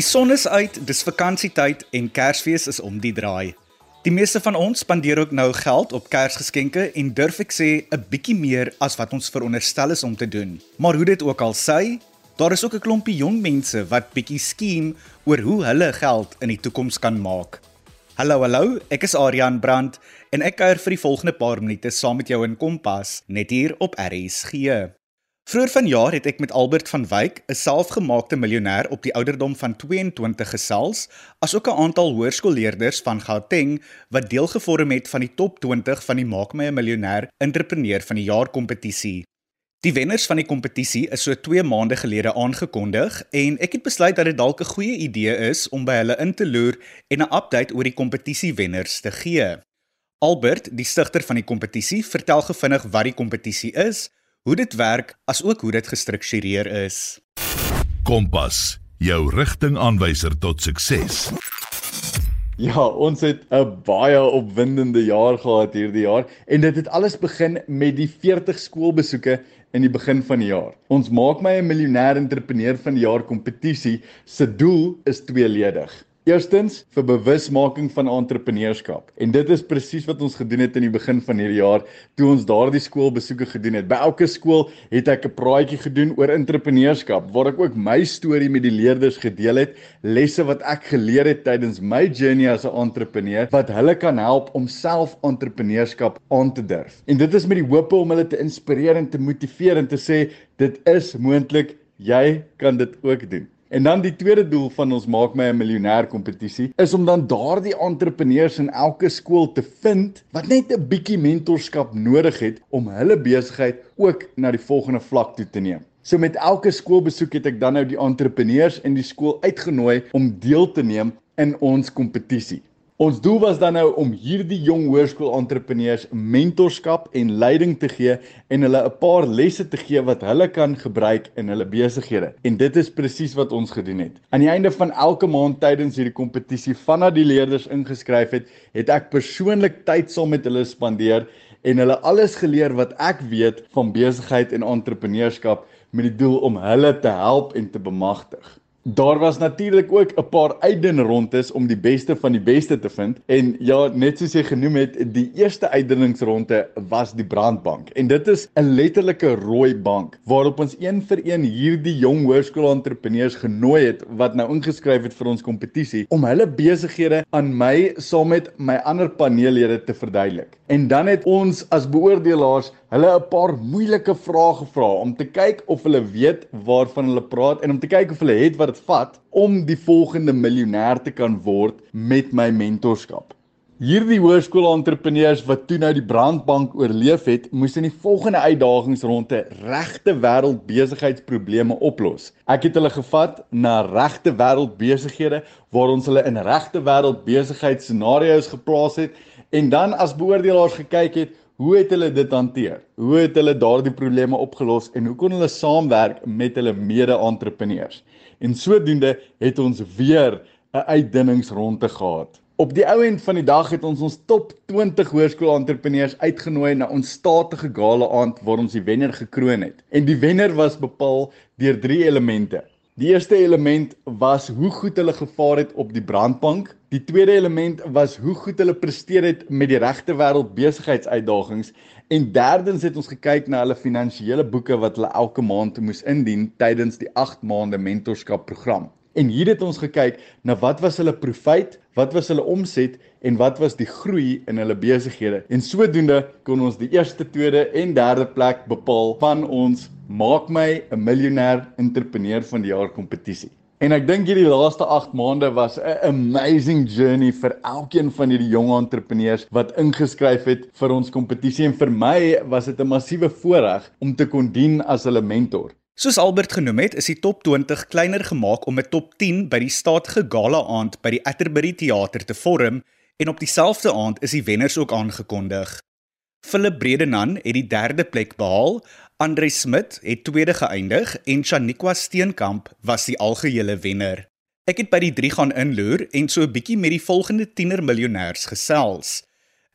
Die son is uit, dis vakansietyd en Kersfees is om die draai. Die meeste van ons spandeer ook nou geld op Kersgeskenke en durf ek sê 'n bietjie meer as wat ons veronderstel is om te doen. Maar hoe dit ook al sy, daar is ook 'n klompie jong mense wat bietjie skien oor hoe hulle geld in die toekoms kan maak. Hallo hallo, ek is Adrian Brandt en ek kuier vir die volgende paar minute saam met jou in Kompas net hier op RSG. Vroeger vanjaar het ek met Albert van Wyk, 'n selfgemaakte miljonair op die ouderdom van 22 gesels, asook 'n aantal hoërskoolleerders van Gauteng wat deelgevorm het van die top 20 van die Maak my 'n miljonair entrepreneur van die jaar kompetisie. Die wenners van die kompetisie is so 2 maande gelede aangekondig en ek het besluit dat dit dalk 'n goeie idee is om by hulle in te loer en 'n update oor die kompetisie wenners te gee. Albert, die stigter van die kompetisie, vertel gefvinnig wat die kompetisie is hoe dit werk asook hoe dit gestruktureer is. Kompas, jou rigtingaanwyser tot sukses. Ja, ons het 'n baie opwindende jaar gehad hierdie jaar en dit het alles begin met die 40 skoolbesoeke in die begin van die jaar. Ons maak my 'n miljonair entrepreneur van die jaar kompetisie se doel is tweeledig. Eerstens vir bewusmaking van entrepreneurskap. En dit is presies wat ons gedoen het in die begin van hierdie jaar toe ons daardie skoolbesoeke gedoen het. By elke skool het ek 'n praatjie gedoen oor entrepreneurskap waar ek ook my storie met die leerders gedeel het, lesse wat ek geleer het tydens my journey as 'n entrepreneur wat hulle kan help om self entrepreneurskap aan te durf. En dit is met die hoop om hulle te inspireer en te motiveer en te sê dit is moontlik, jy kan dit ook doen. En dan die tweede doel van ons maak my 'n miljonair kompetisie is om dan daardie entrepreneurs in elke skool te vind wat net 'n bietjie mentorskap nodig het om hulle besigheid ook na die volgende vlak toe te neem. So met elke skoolbesoek het ek dan nou die entrepreneurs in die skool uitgenooi om deel te neem in ons kompetisie. Ons doel was dan nou om hierdie jong hoërskool-entrepreneurs mentorskap en leiding te gee en hulle 'n paar lesse te gee wat hulle kan gebruik in hulle besighede. En dit is presies wat ons gedoen het. Aan die einde van elke maand tydens hierdie kompetisie, vanaf die leerders ingeskryf het, het ek persoonlik tyd saam met hulle spandeer en hulle alles geleer wat ek weet van besigheid en entrepreneurskap met die doel om hulle te help en te bemagtig. Daar was natuurlik ook 'n paar uitdin rondes om die beste van die beste te vind en ja, net soos jy genoem het, die eerste uitdinningsronde was die brandbank. En dit is 'n letterlike rooi bank waarop ons een vir een hierdie jong hoërskool-entrepreneurs genooi het wat nou ingeskryf het vir ons kompetisie om hulle besighede aan my saam met my ander paneellede te verduidelik. En dan het ons as beoordelaars hulle 'n paar moeilike vrae gevra om te kyk of hulle weet waarvan hulle praat en om te kyk of hulle het wat dit vat om die volgende miljonair te kan word met my mentorskap. Hierdie hoërskool-entrepreneurs wat toe nou die brandbank oorleef het, moes in die volgende uitdagingsronde regte wêreld besigheidsprobleme oplos. Ek het hulle gevat na regte wêreld besighede waar ons hulle in regte wêreld besigheidsscenario's geplaas het en dan as beoordelaars gekyk het Hoe het hulle dit hanteer? Hoe het hulle daardie probleme opgelos en hoe kon hulle saamwerk met hulle mede-entrepreneurs? En sodoende het ons weer 'n uitdinningsronde gehad. Op die ou end van die dag het ons ons top 20 hoërskool-entrepreneurs uitgenooi na ons statige gala aand waar ons die wenner gekroon het. En die wenner was bepaal deur drie elemente. Die eerste element was hoe goed hulle gevaar het op die brandbank. Die tweede element was hoe goed hulle presteer het met die regte wêreld besigheidsuitdagings en derdens het ons gekyk na hulle finansiële boeke wat hulle elke maand moes indien tydens die 8 maande mentorskap program. En hier het ons gekyk na wat was hulle profit, wat was hulle omset en wat was die groei in hulle besighede. En sodoende kon ons die eerste, tweede en derde plek bepaal van ons maak my 'n miljonair entrepreneur van die jaar kompetisie. En ek dink hierdie laaste 8 maande was 'n amazing journey vir elkeen van hierdie jong entrepreneurs wat ingeskryf het vir ons kompetisie en vir my was dit 'n massiewe voorreg om te kon dien as hulle mentor. Soos Albert genoem het, is die top 20 kleiner gemaak om 'n top 10 by die statige gala aand by die Atterbury Theater te vorm en op dieselfde aand is die wenners ook aangekondig. Philip Bredenan het die derde plek behaal, Andre Smit het tweede geëindig en Shaniqua Steenkamp was die algehele wenner. Ek het by die drie gaan inloer en so 'n bietjie met die volgende tiener miljonêers gesels.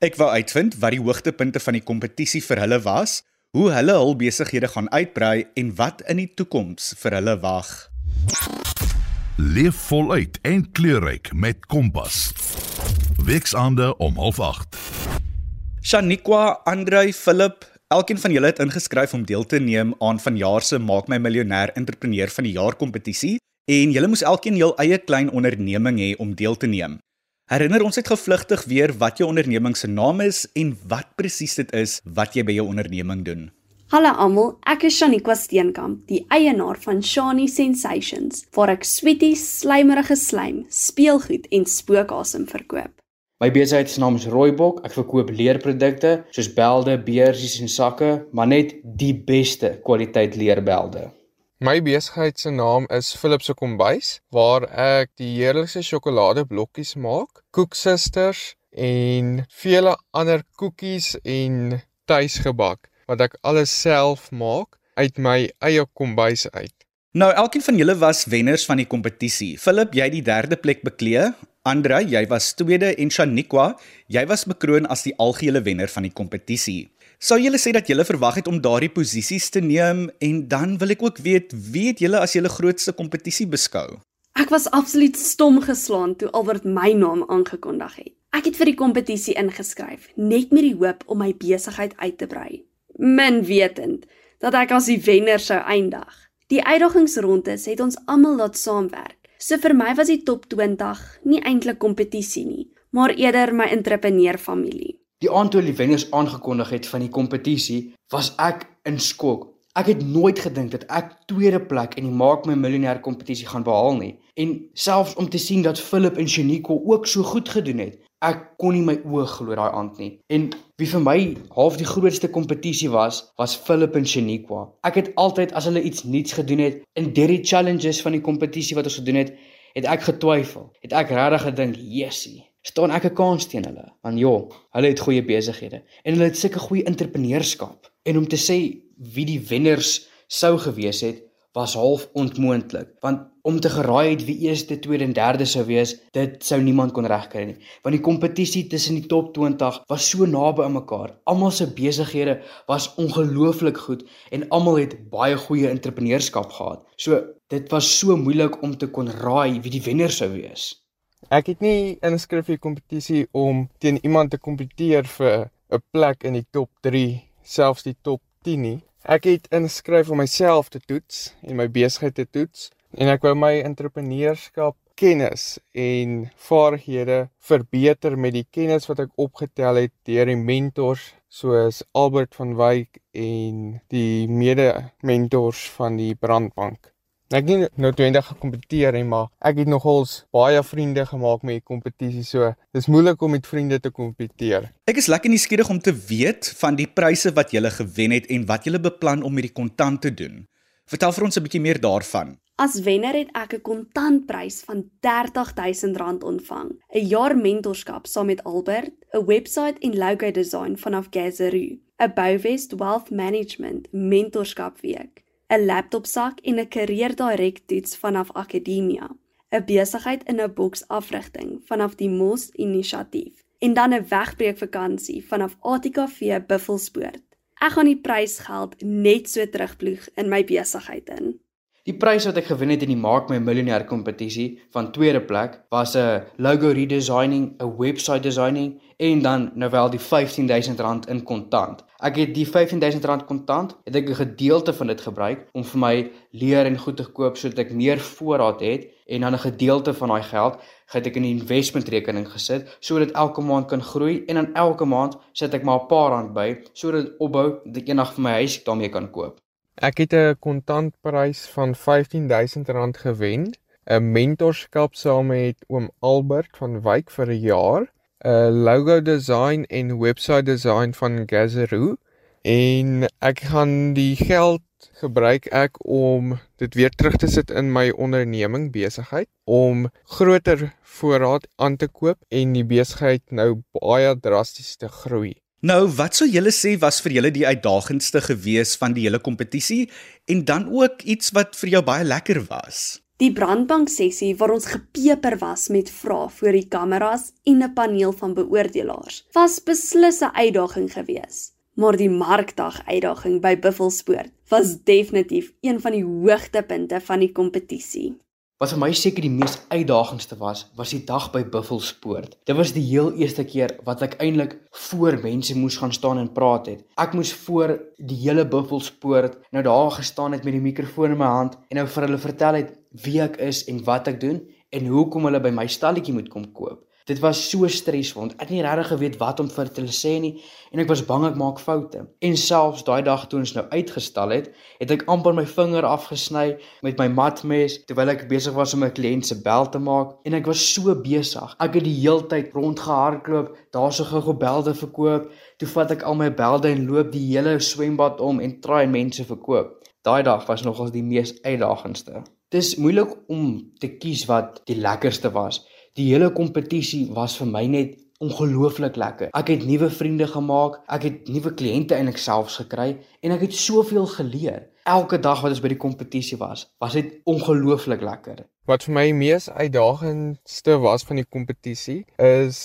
Ek wou uitvind wat die hoogtepunte van die kompetisie vir hulle was hoe hulle hul besighede gaan uitbrei en wat in die toekoms vir hulle wag. Leef voluit en kleurryk met Kompas. Weksaande om 08:30. Shaniqua, Andrei, Philip, elkeen van julle het ingeskryf om deel te neem aan vanjaar se Maak my miljonair entrepreneur van die jaar kompetisie en julle moes elkeen jul eie klein onderneming hê om deel te neem. Herinner ons net gevlugtig weer wat jou onderneming se naam is en wat presies dit is wat jy by jou onderneming doen. Hallo almal, ek is Shaniqua Steenkamp, die eienaar van Shani Sensations, waar ek sweeties, slijmerige slijm, speelgoed en spookasem verkoop. My besigheid se naam is Rooibok. Ek verkoop leerprodukte soos belde, beursies en sakke, maar net die beste kwaliteit leerbelde. My besigheid se naam is Philip se Kombuis waar ek die heerlikste sjokoladeblokkies maak, koeksisters en vele ander koekies en tuisgebak wat ek alles self maak uit my eie kombuis uit. Nou, elkeen van julle was wenners van die kompetisie. Philip, jy het die derde plek beklee. Andre, jy was tweede en Shaniqua, jy was bekroon as die algehele wenner van die kompetisie. Sou julle sê dat julle verwag het om daardie posisies te neem en dan wil ek ook weet, wie het julle as julle grootste kompetisie beskou? Ek was absoluut stom geslaan toe Albert my naam aangekondig het. Ek het vir die kompetisie ingeskryf net met die hoop om my besigheid uit te brei. Min wetend dat ek as die wenner sou eindig. Die uitdagingsrondes het ons almal laat saamwerk. So vir my was die top 20 nie eintlik kompetisie nie, maar eerder my entrepreneur familie. Die aand toe die wenners aangekondig het van die kompetisie, was ek in skok. Ek het nooit gedink dat ek tweede plek in die Maak my miljonair kompetisie gaan behaal nie. En selfs om te sien dat Philip en Shaniqua ook so goed gedoen het, ek kon nie my oë glo daai aand nie. En wie vir my half die grootste kompetisie was, was Philip en Shaniqua. Ek het altyd as hulle iets nuuts gedoen het in die challenges van die kompetisie wat ons gedoen het, het ek getwyfel. Het ek regtig gedink, "Jessie, staan ek 'n kans teen hulle?" Want ja, hulle het goeie besighede en hulle het sulke goeie entrepreneurskap. En om te sê wie die wenners sou gewees het, was half onmoontlik want om te geraai het wie eerste, tweede en derde sou wees, dit sou niemand kon regkry nie. Want die kompetisie tussen die top 20 was so naby aan mekaar. Almal se besighede was ongelooflik goed en almal het baie goeie entrepreneurskap gehad. So dit was so moeilik om te kon raai wie die wenner sou wees. Ek het nie ingeskryf vir die kompetisie om teen iemand te kompeteer vir 'n plek in die top 3, selfs die top 10 nie. Ek het ingeskryf om myself te toets en my besigheid te toets en ek wou my entrepreneurskap kennis en vaardighede verbeter met die kennis wat ek opgetel het deur die mentors soos Albert van Wyk en die mede-mentors van die Brandbank. Ek het nie noodwendig gekompeteer nie, maar ek het nogals baie vriende gemaak met die kompetisie, so dis moeilik om met vriende te kompeteer. Ek is lekker nuuskierig om te weet van die pryse wat jy gewen het en wat jy beplan om met die kontant te doen. Vertel vir ons 'n bietjie meer daarvan. As wenner het ek 'n kontantprys van R30000 ontvang, 'n jaar mentorskap saam met Albert, 'n webwerf en logo design vanaf Gazaru, 'n Bouwest Wealth Management mentorskapweek, 'n laptopsak en 'n career direk toets vanaf Akademia, 'n besigheid in 'n boks afrigting vanaf die Mos inisiatief en dan 'n wegbreekvakansie vanaf ATKV Buffelspoort. Ek gaan die prysgeld net so terugploeg in my besigheid in. Die prys wat ek gewen het in die Maak my miljonair kompetisie van tweede plek was 'n logo redesigning, 'n website designing en dan nou wel die R15000 in kontant. Ek het die R15000 kontant, het ek 'n gedeelte van dit gebruik om vir my leer en goed te koop sodat ek meer voorraad het en dan 'n gedeelte van daai geld het ek in 'n investment rekening gesit sodat elke maand kan groei en dan elke maand sit ek maar 'n paar rand by sodat opbou dat ek eendag vir my huis daarmee kan koop. Ek het 'n kontantprys van R15000 gewen, 'n mentorskap saam met oom Albert van Wyk vir 'n jaar, 'n logo design en website design van Gazaroo en ek gaan die geld gebruik ek om dit weer terug te sit in my onderneming besigheid om groter voorraad aan te koop en die besigheid nou baie drasties te groei. Nou, wat sou julle sê was vir julle die uitdagendste gewees van die hele kompetisie en dan ook iets wat vir jou baie lekker was? Die brandbank sessie waar ons gepeper was met vrae voor die kameras en 'n paneel van beoordelaars was beslis 'n uitdaging geweest. Maar die markdag uitdaging by Buffelspoort was definitief een van die hoogtepunte van die kompetisie. Wat vir my seker die mees uitdagendste was, was die dag by Buffelspoort. Dit was die heel eerste keer wat ek eintlik voor mense moes gaan staan en praat het. Ek moes voor die hele Buffelspoort nou daar gestaan het met die mikrofoon in my hand en nou vir hulle vertel het wie ek is en wat ek doen en hoekom hulle by my stalletjie moet kom koop. Dit was so stresvol ek het nie regtig geweet wat om vir hulle sê nie en ek was bang ek maak foute. En selfs daai dag toe ons nou uitgestal het, het ek amper my vinger afgesny met my matmes terwyl ek besig was om 'n kliënt se bel te maak en ek was so besig. Ek het die heeltyd rondgehardloop, daarso gou belde verkoop. Toe vat ek al my belde en loop die hele swembad om en try mense verkoop. Daai dag was nogals die mees uitdagendste. Dis moeilik om te kies wat die lekkerste was. Die hele kompetisie was vir my net ongelooflik lekker. Ek het nuwe vriende gemaak, ek het nuwe kliënte eintlik selfs gekry en ek het soveel geleer. Elke dag wat ons by die kompetisie was, was dit ongelooflik lekker. Wat vir my mees uitdagendste was van die kompetisie is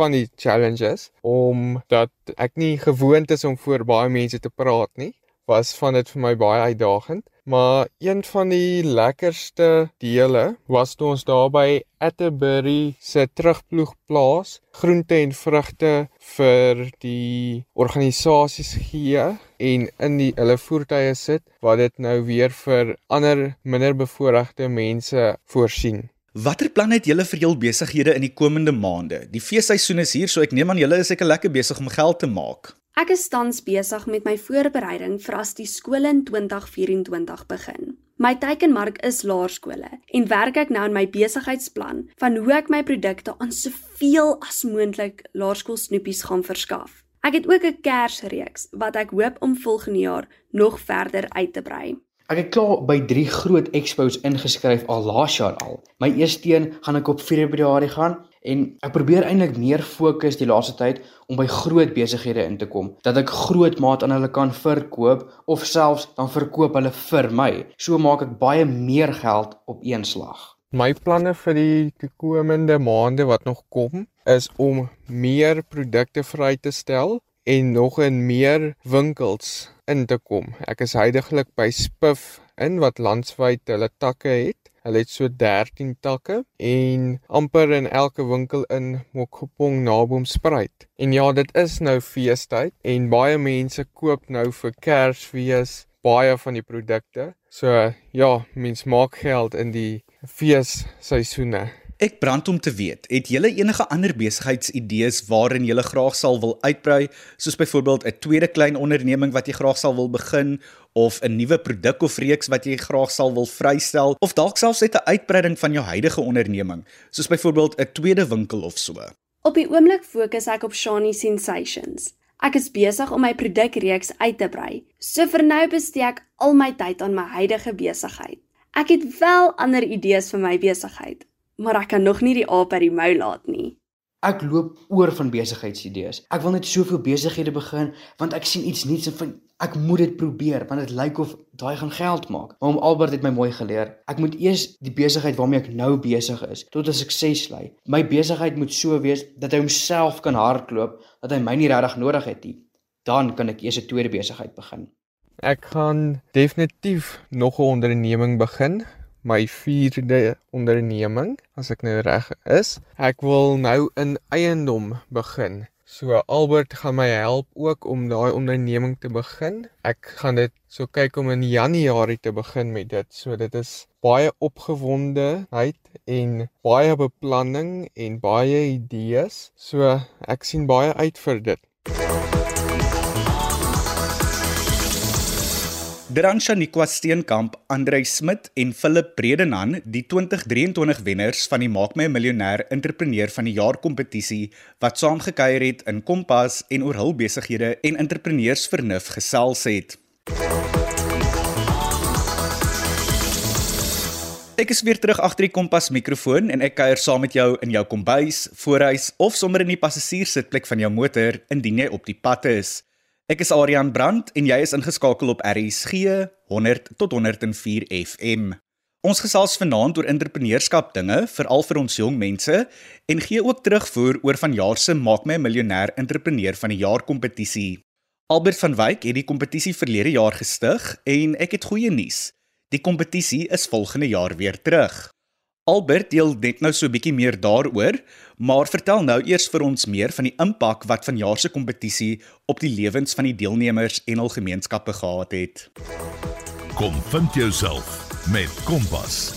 van die challenges omdat ek nie gewoond is om voor baie mense te praat nie was van dit vir my baie uitdagend, maar een van die lekkerste dele was toe ons daar by Atterbury se terugploegplaas groente en vrugte vir die organisasies gee en in die hulle voertuie sit wat dit nou weer vir ander minder bevoorregte mense voorsien. Watter planne het julle vir jul besighede in die komende maande? Die feesseisoen is hier, so ek neem aan julle is seker lekker besig om geld te maak. Ek is tans besig met my voorbereiding vir as die skool in 2024 begin. My teikenmark is laerskole en werk ek nou aan my besigheidsplan van hoe ek my produkte aan soveel as moontlik laerskoolsnoepies gaan verskaf. Ek het ook 'n Kersreeks wat ek hoop om volgende jaar nog verder uit te brei. Ek het klaar by 3 groot expos ingeskryf al laas jaar al. My eerste een gaan ek op Februarie gaan En ek probeer eintlik meer fokus die laaste tyd om by groot besighede in te kom dat ek groot maat aan hulle kan verkoop of selfs dan verkoop hulle vir my. So maak ek baie meer geld op een slag. My planne vir die komende maande wat nog kom is om meer produkte vry te stel en nog in meer winkels in te kom. Ek is heidaglik by Spiff in wat landwyd hulle takke het Hulle het so 13 takke en amper in elke winkel in Mokopong naboom spruit. En ja, dit is nou feestyd en baie mense koop nou vir Kersfees baie van die produkte. So ja, mens maak geld in die feesseisoene. Ek brand om te weet, het julle enige ander besigheidsidees waarin julle graag sal wil uitbrei, soos byvoorbeeld 'n tweede klein onderneming wat jy graag sal wil begin of 'n nuwe produk of reeks wat jy graag sal wil vrystel of dalk selfs net 'n uitbreiding van jou huidige onderneming, soos byvoorbeeld 'n tweede winkel of so. Op die oomblik fokus ek op Shani Sensations. Ek is besig om my produkreeks uit te brei. So vir nou bestee ek al my tyd aan my huidige besigheid. Ek het wel ander idees vir my besigheid, maar ek kan nog nie die aap uit die mou laat nie. Ek loop oor van besigheidsidees. Ek wil net soveel besighede begin want ek sien iets nuuts en vind ek moet dit probeer want dit lyk of daai gaan geld maak. Maar om Albert het my mooi geleer. Ek moet eers die besigheid waarmee ek nou besig is tot 'n sukses lei. My besigheid moet so wees dat hy homself kan hardloop dat hy my nie regtig nodig het nie. Dan kan ek eers 'n tweede besigheid begin. Ek gaan definitief nog 'n onderneming begin my vierde onderneming as ek nou reg is. Ek wil nou in eiendom begin. So Albert gaan my help ook om daai onderneming te begin. Ek gaan dit so kyk om in Januarie te begin met dit. So dit is baie opgewondeheid en baie beplanning en baie idees. So ek sien baie uit vir dit. Dransha Nikwa Steenkamp, Andrei Smit en Philip Bredenhan, die 2023 wenners van die Maak my 'n miljonair entrepreneur van die jaar kompetisie wat saamgekuier het in Kompas en oor hul besighede en entrepreneursvernuf gesels het. Ek is weer terug agter die Kompas mikrofoon en ek kuier saam met jou in jou kombuis, voorhuis of sommer in die passasiersitplek van jou motor indien jy op die pad is. Ek is Adrian Brandt en jy is ingeskakel op RSG 100 tot 104 FM. Ons gesels vanaand oor entrepreneurskap dinge, veral vir ons jong mense en gee ook terugvoer oor vanjaar se Maak my 'n miljonair entrepreneur van die jaar kompetisie. Albert van Wyk het die kompetisie verlede jaar gestig en ek het goeie nuus. Die kompetisie is volgende jaar weer terug. Albert deel net nou so 'n bietjie meer daaroor, maar vertel nou eers vir ons meer van die impak wat vanjaar se kompetisie op die lewens van die deelnemers en hul gemeenskappe gehad het. Kom vind jouself met Kompas.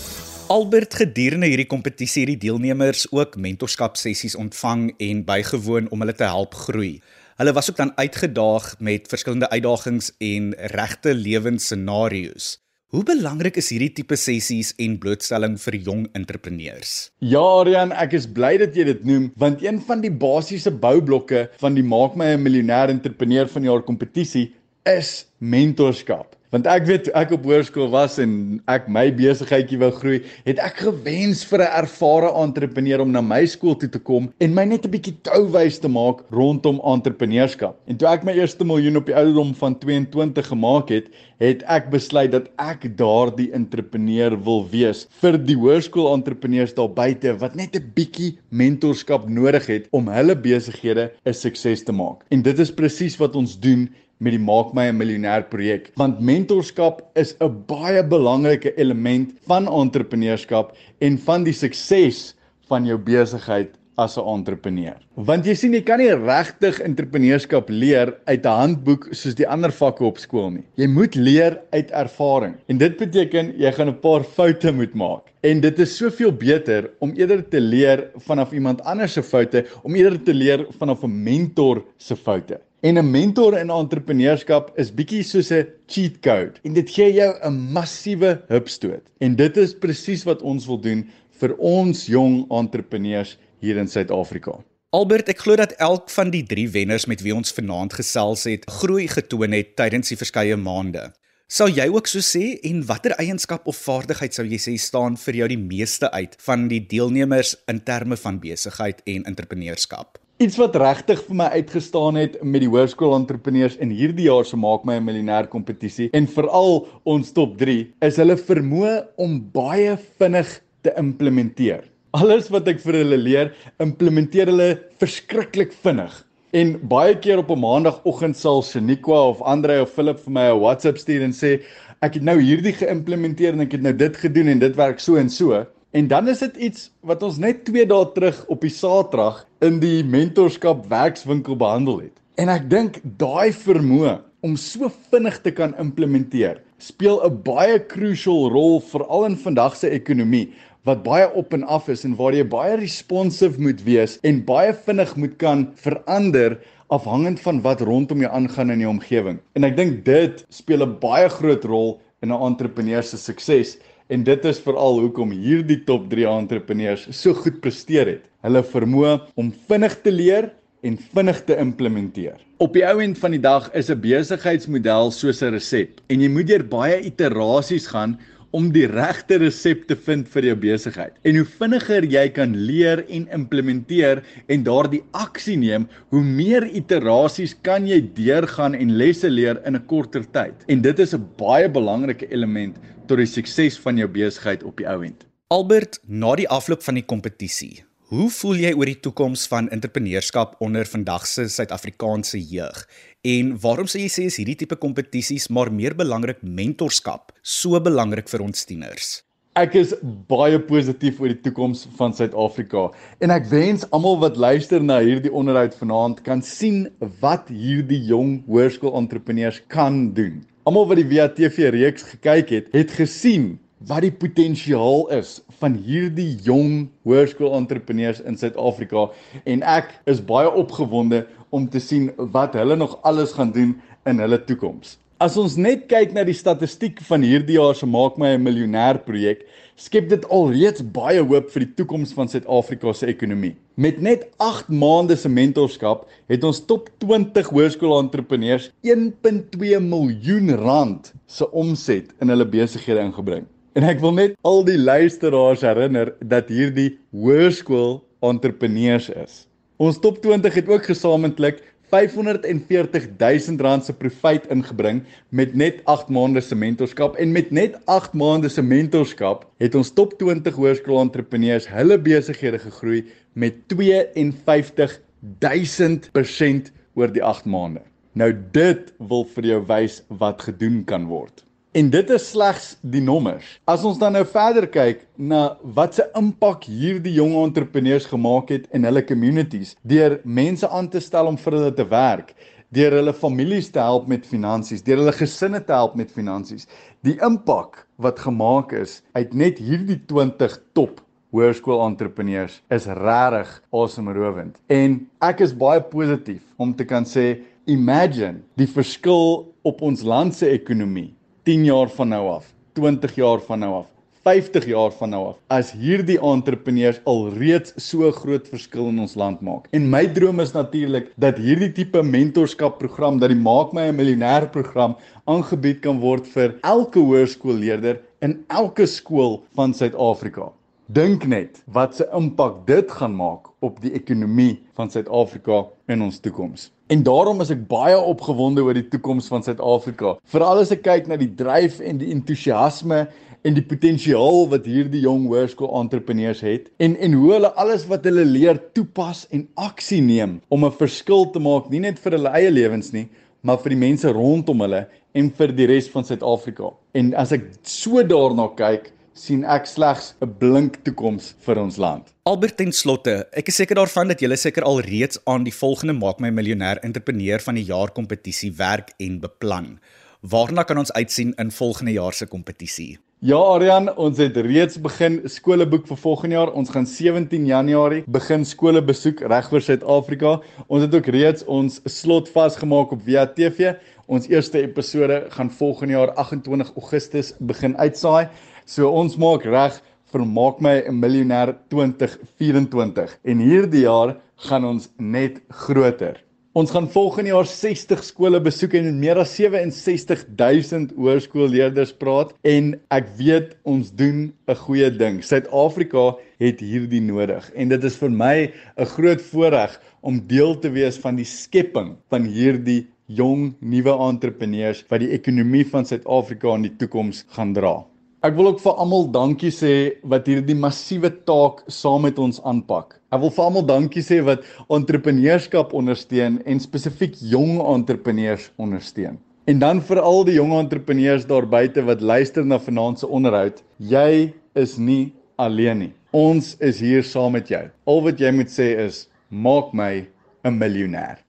Albert gedurende hierdie kompetisie het die deelnemers ook mentorskap sessies ontvang en bygewoon om hulle te help groei. Hulle was ook dan uitgedaag met verskillende uitdagings en regte lewensscenario's. Hoe belangrik is hierdie tipe sessies en blootstelling vir jong entrepreneurs? Ja, Arian, ek is bly dat jy dit noem want een van die basiese boublokke van die Maak my 'n miljonair entrepreneur van die jaar kompetisie is mentorskap want ek weet ek op hoërskool was en ek my besigheidjie wou groei, het ek gewens vir 'n ervare entrepreneur om na my skool toe te kom en my net 'n bietjie tou wys te maak rondom entrepreneurskap. En toe ek my eerste miljoen op die ouderdom van 22 gemaak het, het ek besluit dat ek daardie entrepreneur wil wees vir die hoërskool entrepreneurs daar buite wat net 'n bietjie mentorskap nodig het om hulle besighede 'n sukses te maak. En dit is presies wat ons doen met die Maak my 'n miljonair projek want mentorskap is 'n baie belangrike element van entrepreneurskap en van die sukses van jou besigheid as 'n entrepreneur. Want jy sien jy kan nie regtig entrepreneurskap leer uit 'n handboek soos die ander vakke op skool nie. Jy moet leer uit ervaring. En dit beteken jy gaan 'n paar foute moet maak. En dit is soveel beter om eerder te leer vanaf iemand anders se foute, om eerder te leer vanaf 'n mentor se foute. En 'n mentor in entrepreneurskap is bietjie soos 'n cheat code en dit gee jou 'n massiewe hupstoot. En dit is presies wat ons wil doen vir ons jong entrepreneurs hier in Suid-Afrika. Albert, ek glo dat elk van die 3 wenners met wie ons vanaand gesels het, groei getoon het tydens die verskeie maande. Sou jy ook so sê en watter eienskap of vaardigheid sou jy sê staan vir jou die meeste uit van die deelnemers in terme van besigheid en entrepreneurskap? Iets wat regtig vir my uitgestaan het met die hoërskool entrepreneurs in hierdie jaar se maak my 'n miljonair kompetisie en veral ons top 3 is hulle vermoë om baie vinnig te implementeer. Alles wat ek vir hulle leer, implementeer hulle verskriklik vinnig. En baie keer op 'n maandagooggend sal Shaniqua of Andre of Philip vir my 'n WhatsApp stuur en sê ek het nou hierdie geïmplementeer en ek het nou dit gedoen en dit werk so en so. En dan is dit iets wat ons net 2 dae terug op die Saterdag in die mentorskap werkswinkel behandel het. En ek dink daai vermoë om so vinnig te kan implementeer speel 'n baie crucial rol veral in vandag se ekonomie wat baie op en af is en waar jy baie responsive moet wees en baie vinnig moet kan verander afhangend van wat rondom jou aangaan in jou omgewing. En ek dink dit speel 'n baie groot rol in 'n entrepreneur se sukses En dit is veral hoekom hierdie top 3 entrepreneurs so goed presteer het. Hulle vermoë om vinnig te leer en vinnig te implementeer. Op die ou end van die dag is 'n besigheidsmodel soos 'n resep en jy moet deur baie iterasies gaan om die regte resep te vind vir jou besigheid. En hoe vinniger jy kan leer en implementeer en daardie aksie neem, hoe meer iterasies kan jy deurgaan en lesse leer in 'n korter tyd. En dit is 'n baie belangrike element tot die sukses van jou besigheid op die ou end. Albert, na die afloop van die kompetisie, Hoe voel jy oor die toekoms van entrepreneurskap onder vandag se Suid-Afrikaanse jeug? En waarom sê jy sê is hierdie tipe kompetisies maar meer belangrik mentorskap so belangrik vir ons tieners? Ek is baie positief oor die toekoms van Suid-Afrika en ek wens almal wat luister na hierdie onderhoud vanaand kan sien wat hierdie jong hoërskool-entrepreneurs kan doen. Almal wat die WATV reeks gekyk het, het gesien wat die potensiaal is van hierdie jong hoërskool-entrepreneurs in Suid-Afrika en ek is baie opgewonde om te sien wat hulle nog alles gaan doen in hulle toekoms. As ons net kyk na die statistiek van hierdie jaar se Maak my 'n miljonair projek, skep dit alreeds baie hoop vir die toekoms van Suid-Afrika se ekonomie. Met net 8 maande se mentorskap het ons top 20 hoërskool-entrepreneurs 1.2 miljoen rand se omset in hulle besighede ingebring. En ek wil net al die luisteraars herinner dat hierdie hoërskool entrepreneurs is. Ons top 20 het ook gesamentlik 540 000 rand se profit ingebring met net 8 maande se mentorskap en met net 8 maande se mentorskap het ons top 20 hoërskool entrepreneurs hulle besighede gegroei met 52 000% oor die 8 maande. Nou dit wil vir jou wys wat gedoen kan word. En dit is slegs die nommers. As ons dan nou verder kyk na wat se impak hierdie jong entrepreneurs gemaak het in hulle communities deur mense aan te stel om vir hulle te werk, deur hulle families te help met finansies, deur hulle gesinne te help met finansies. Die impak wat gemaak is uit net hierdie 20 top hoërskool entrepreneurs is regtig asemrowend. En ek is baie positief om te kan sê imagine die verskil op ons land se ekonomie 10 jaar van nou af, 20 jaar van nou af, 50 jaar van nou af as hierdie entrepreneurs alreeds so groot verskil in ons land maak. En my droom is natuurlik dat hierdie tipe mentorskap program, dat die Maak my 'n miljonair program aangebied kan word vir elke hoërskoolleerder in elke skool van Suid-Afrika. Dink net wat se impak dit gaan maak op die ekonomie van Suid-Afrika in ons toekoms. En daarom is ek baie opgewonde oor die toekoms van Suid-Afrika. Veral as ek kyk na die dryf en die entoesiasme en die potensiaal wat hierdie jong hoërskool entrepreneurs het en en hoe hulle alles wat hulle leer toepas en aksie neem om 'n verskil te maak nie net vir hulle eie lewens nie, maar vir die mense rondom hulle en vir die res van Suid-Afrika. En as ek so daarna kyk, sien ek slegs 'n blink toekoms vir ons land. Albert ten slotte, ek is seker daarvan dat julle seker al reeds aan die volgende Maak my miljonair entrepreneur van die jaar kompetisie werk en beplan. Waarna kan ons uitsien in volgende jaar se kompetisie? Ja, Aryan, ons het reeds begin skole boek vir volgende jaar. Ons gaan 17 Januarie begin skole besoek regoor Suid-Afrika. Ons het ook reeds ons slot vasgemaak op Via TV. Ons eerste episode gaan volgende jaar 28 Augustus begin uitsaai. So ons maak reg vir maak my 'n miljonair 2024 en hierdie jaar gaan ons net groter. Ons gaan volgende jaar 60 skole besoek en met meer as 67000 hoërskoolleerders praat en ek weet ons doen 'n goeie ding. Suid-Afrika het hierdie nodig en dit is vir my 'n groot voorreg om deel te wees van die skepping van hierdie jong nuwe entrepreneurs wat die ekonomie van Suid-Afrika in die toekoms gaan dra. Ek wil ook vir almal dankie sê wat hierdie massiewe taak saam met ons aanpak. Ek wil vir almal dankie sê wat entrepreneurskap ondersteun en spesifiek jong entrepreneurs ondersteun. En dan vir al die jong entrepreneurs daar buite wat luister na vanaand se onderhoud, jy is nie alleen nie. Ons is hier saam met jou. Al wat jy moet sê is maak my 'n miljonair.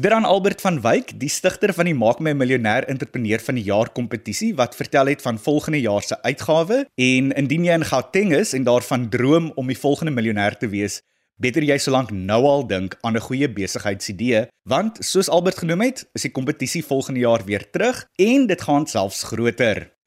Dran Albert van Wyk, die stigter van die Maak my 'n miljonair entrepreneur van die jaar kompetisie wat vertel het van volgende jaar se uitgawe en indien jy in Gauteng is en daarvan droom om die volgende miljonair te wees, beter jy solank nou al dink aan 'n goeie besigheidsidee want soos Albert genoem het, is die kompetisie volgende jaar weer terug en dit gaan selfs groter.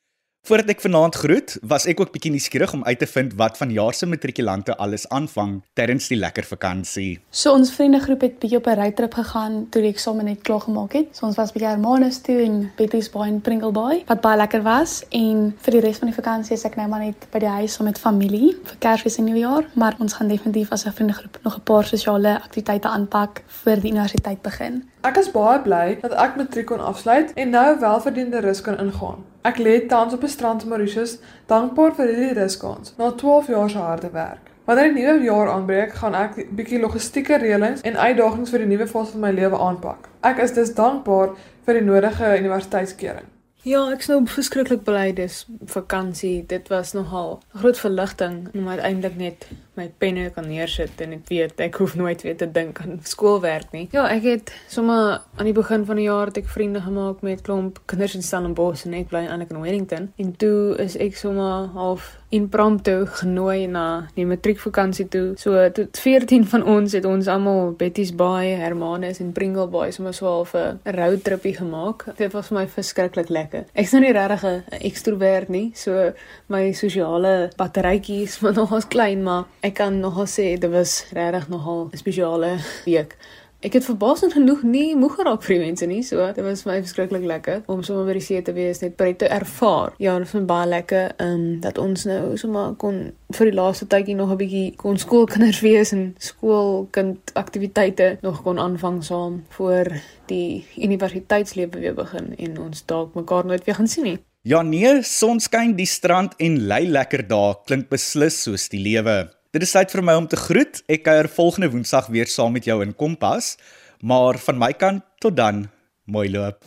Voordat ek vanaand groet, was ek ook bietjie nuuskierig om uit te vind wat van jaar se matrikulante alles aanvang tydens die lekker vakansie. So ons vriendegroep het bietjie op 'n roadtrip gegaan toe die eksamen net klaar gemaak het. So ons was bietjie Hermanus toe en Betty's Bay en Pringle Bay wat baie lekker was en vir die res van die vakansie is ek nou maar net by die huis saam met familie vir Kersfees en Nuwejaar, maar ons gaan definitief as 'n vriendegroep nog 'n paar sosiale aktiwiteite aanpak vir die universiteit begin. Ek is baie bly dat ek matriek kon afsluit en nou welverdiende rus kan ingaan. Ek lê tans op 'n strand in Mauritius, dankbaar vir hierdie ruskans na 12 jaar se harde werk. Wanneer die nuwe jaar aanbreek, gaan ek bietjie logistieke reëlings en uitdagings vir die nuwe fase van my lewe aanpak. Ek is dus dankbaar vir die nodige universiteitskering. Ja, ek snou verskriklik bly dis vakansie. Dit was nogal 'n groot verligting om uiteindelik net my penne kan neersit en ek weet ek hoef nooit weer te dink aan skoolwerk nie. Ja, ek het sommer aan die begin van die jaar het ek vriende gemaak met klomp kinders in Stellenbosch en ek bly eintlik in Wellington. En toe is ek sommer half impromptu genooi na die matriekvakansie toe. So tot 14 van ons het ons almal Betty's Bay, Hermanus en Pringle Bay sommer so half 'n roadtripie gemaak. Dit was vir my verskriklik lekker. Ek's nou nie regtig 'n ekstrovert nie, so my sosiale batterytjie is nog klein, maar ek kan nogal sê dit was regtig nogal 'n spesiale week. Ek het verbaasend genoeg nie moeg geraak vir die mense nie, so dit was my verskriklik lekker om sommer by die see te wees, net pret te ervaar. Ja, dit was baie lekker ehm um, dat ons nou sommer kon vir die laaste tydjie nog 'n bietjie kon skoolkinders wees en skoolkind aktiwiteite nog kon aanvang saam voor die universiteitslewe weer begin en ons dalk mekaar nooit weer gaan sien nie. Ja nee, sonskyn, die strand en lei lekker dae klink beslis soos die lewe. Dit is tyd vir my om te groet. Ek kuier volgende Woensdag weer saam met jou in Kompas. Maar van my kant tot dan. Mooi loop.